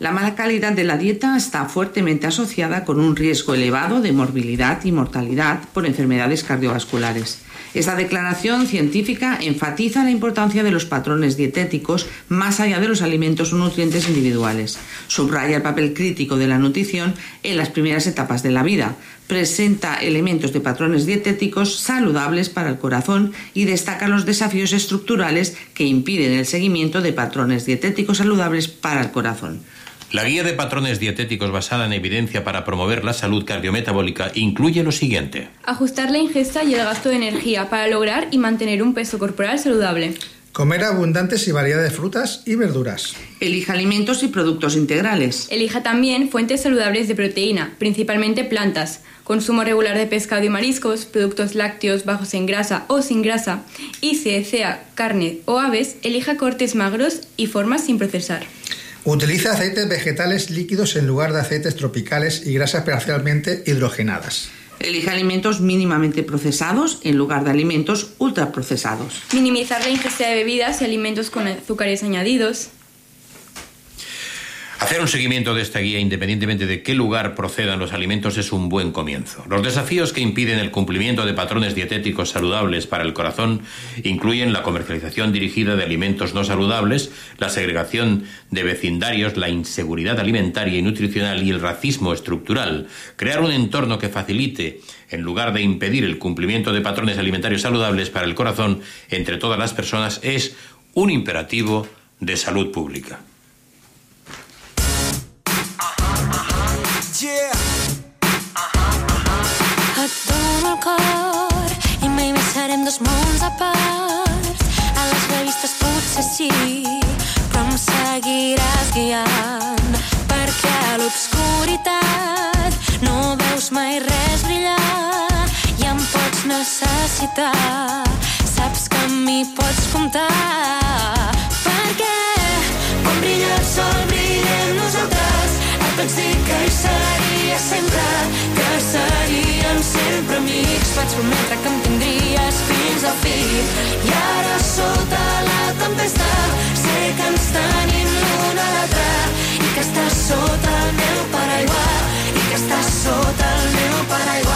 La mala calidad de la dieta está fuertemente asociada con un riesgo elevado de morbilidad y mortalidad por enfermedades cardiovasculares. Esta declaración científica enfatiza la importancia de los patrones dietéticos más allá de los alimentos o nutrientes individuales. Subraya el papel crítico de la nutrición en las primeras etapas de la vida. Presenta elementos de patrones dietéticos saludables para el corazón y destaca los desafíos estructurales que impiden el seguimiento de patrones dietéticos saludables para el corazón. La guía de patrones dietéticos basada en evidencia para promover la salud cardiometabólica incluye lo siguiente. Ajustar la ingesta y el gasto de energía para lograr y mantener un peso corporal saludable. Comer abundantes y variedad de frutas y verduras. Elija alimentos y productos integrales. Elija también fuentes saludables de proteína, principalmente plantas. Consumo regular de pescado y mariscos, productos lácteos bajos en grasa o sin grasa. Y si desea carne o aves, elija cortes magros y formas sin procesar. Utiliza aceites vegetales líquidos en lugar de aceites tropicales y grasas parcialmente hidrogenadas. Elija alimentos mínimamente procesados en lugar de alimentos ultraprocesados. Minimizar la ingesta de bebidas y alimentos con azúcares añadidos. Hacer un seguimiento de esta guía independientemente de qué lugar procedan los alimentos es un buen comienzo. Los desafíos que impiden el cumplimiento de patrones dietéticos saludables para el corazón incluyen la comercialización dirigida de alimentos no saludables, la segregación de vecindarios, la inseguridad alimentaria y nutricional y el racismo estructural. Crear un entorno que facilite, en lugar de impedir el cumplimiento de patrones alimentarios saludables para el corazón entre todas las personas es un imperativo de salud pública. Yeah. Et dono el cor i mai més serem dos mons a part. A les revistes potser sí, però em seguiràs guiant. Perquè a l'obscuritat no veus mai res brillar i em pots necessitar. Saps que amb mi pots comptar. Perquè quan brilla el sol brillem nosaltres. Vaig dir que hi seria sempre, que seríem sempre amics. Vaig prometre que em tindries fins al fi. I ara sota la tempesta sé que ens tenim l'un a l'altre i que estàs sota el meu paraigua i que estàs sota el meu paraigua.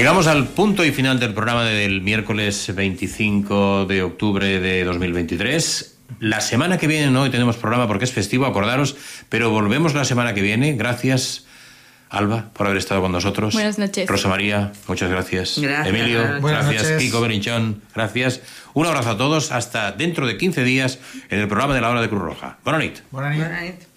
Llegamos al punto y final del programa del miércoles 25 de octubre de 2023. La semana que viene no hoy tenemos programa porque es festivo, acordaros, pero volvemos la semana que viene gracias Alba, por haber estado con nosotros. Buenas noches. Rosa María, muchas gracias. Gracias. Emilio, Buenas gracias. noches. Kiko Berinchón, gracias. Un abrazo a todos. Hasta dentro de 15 días en el programa de la Hora de Cruz Roja. Buenas noches.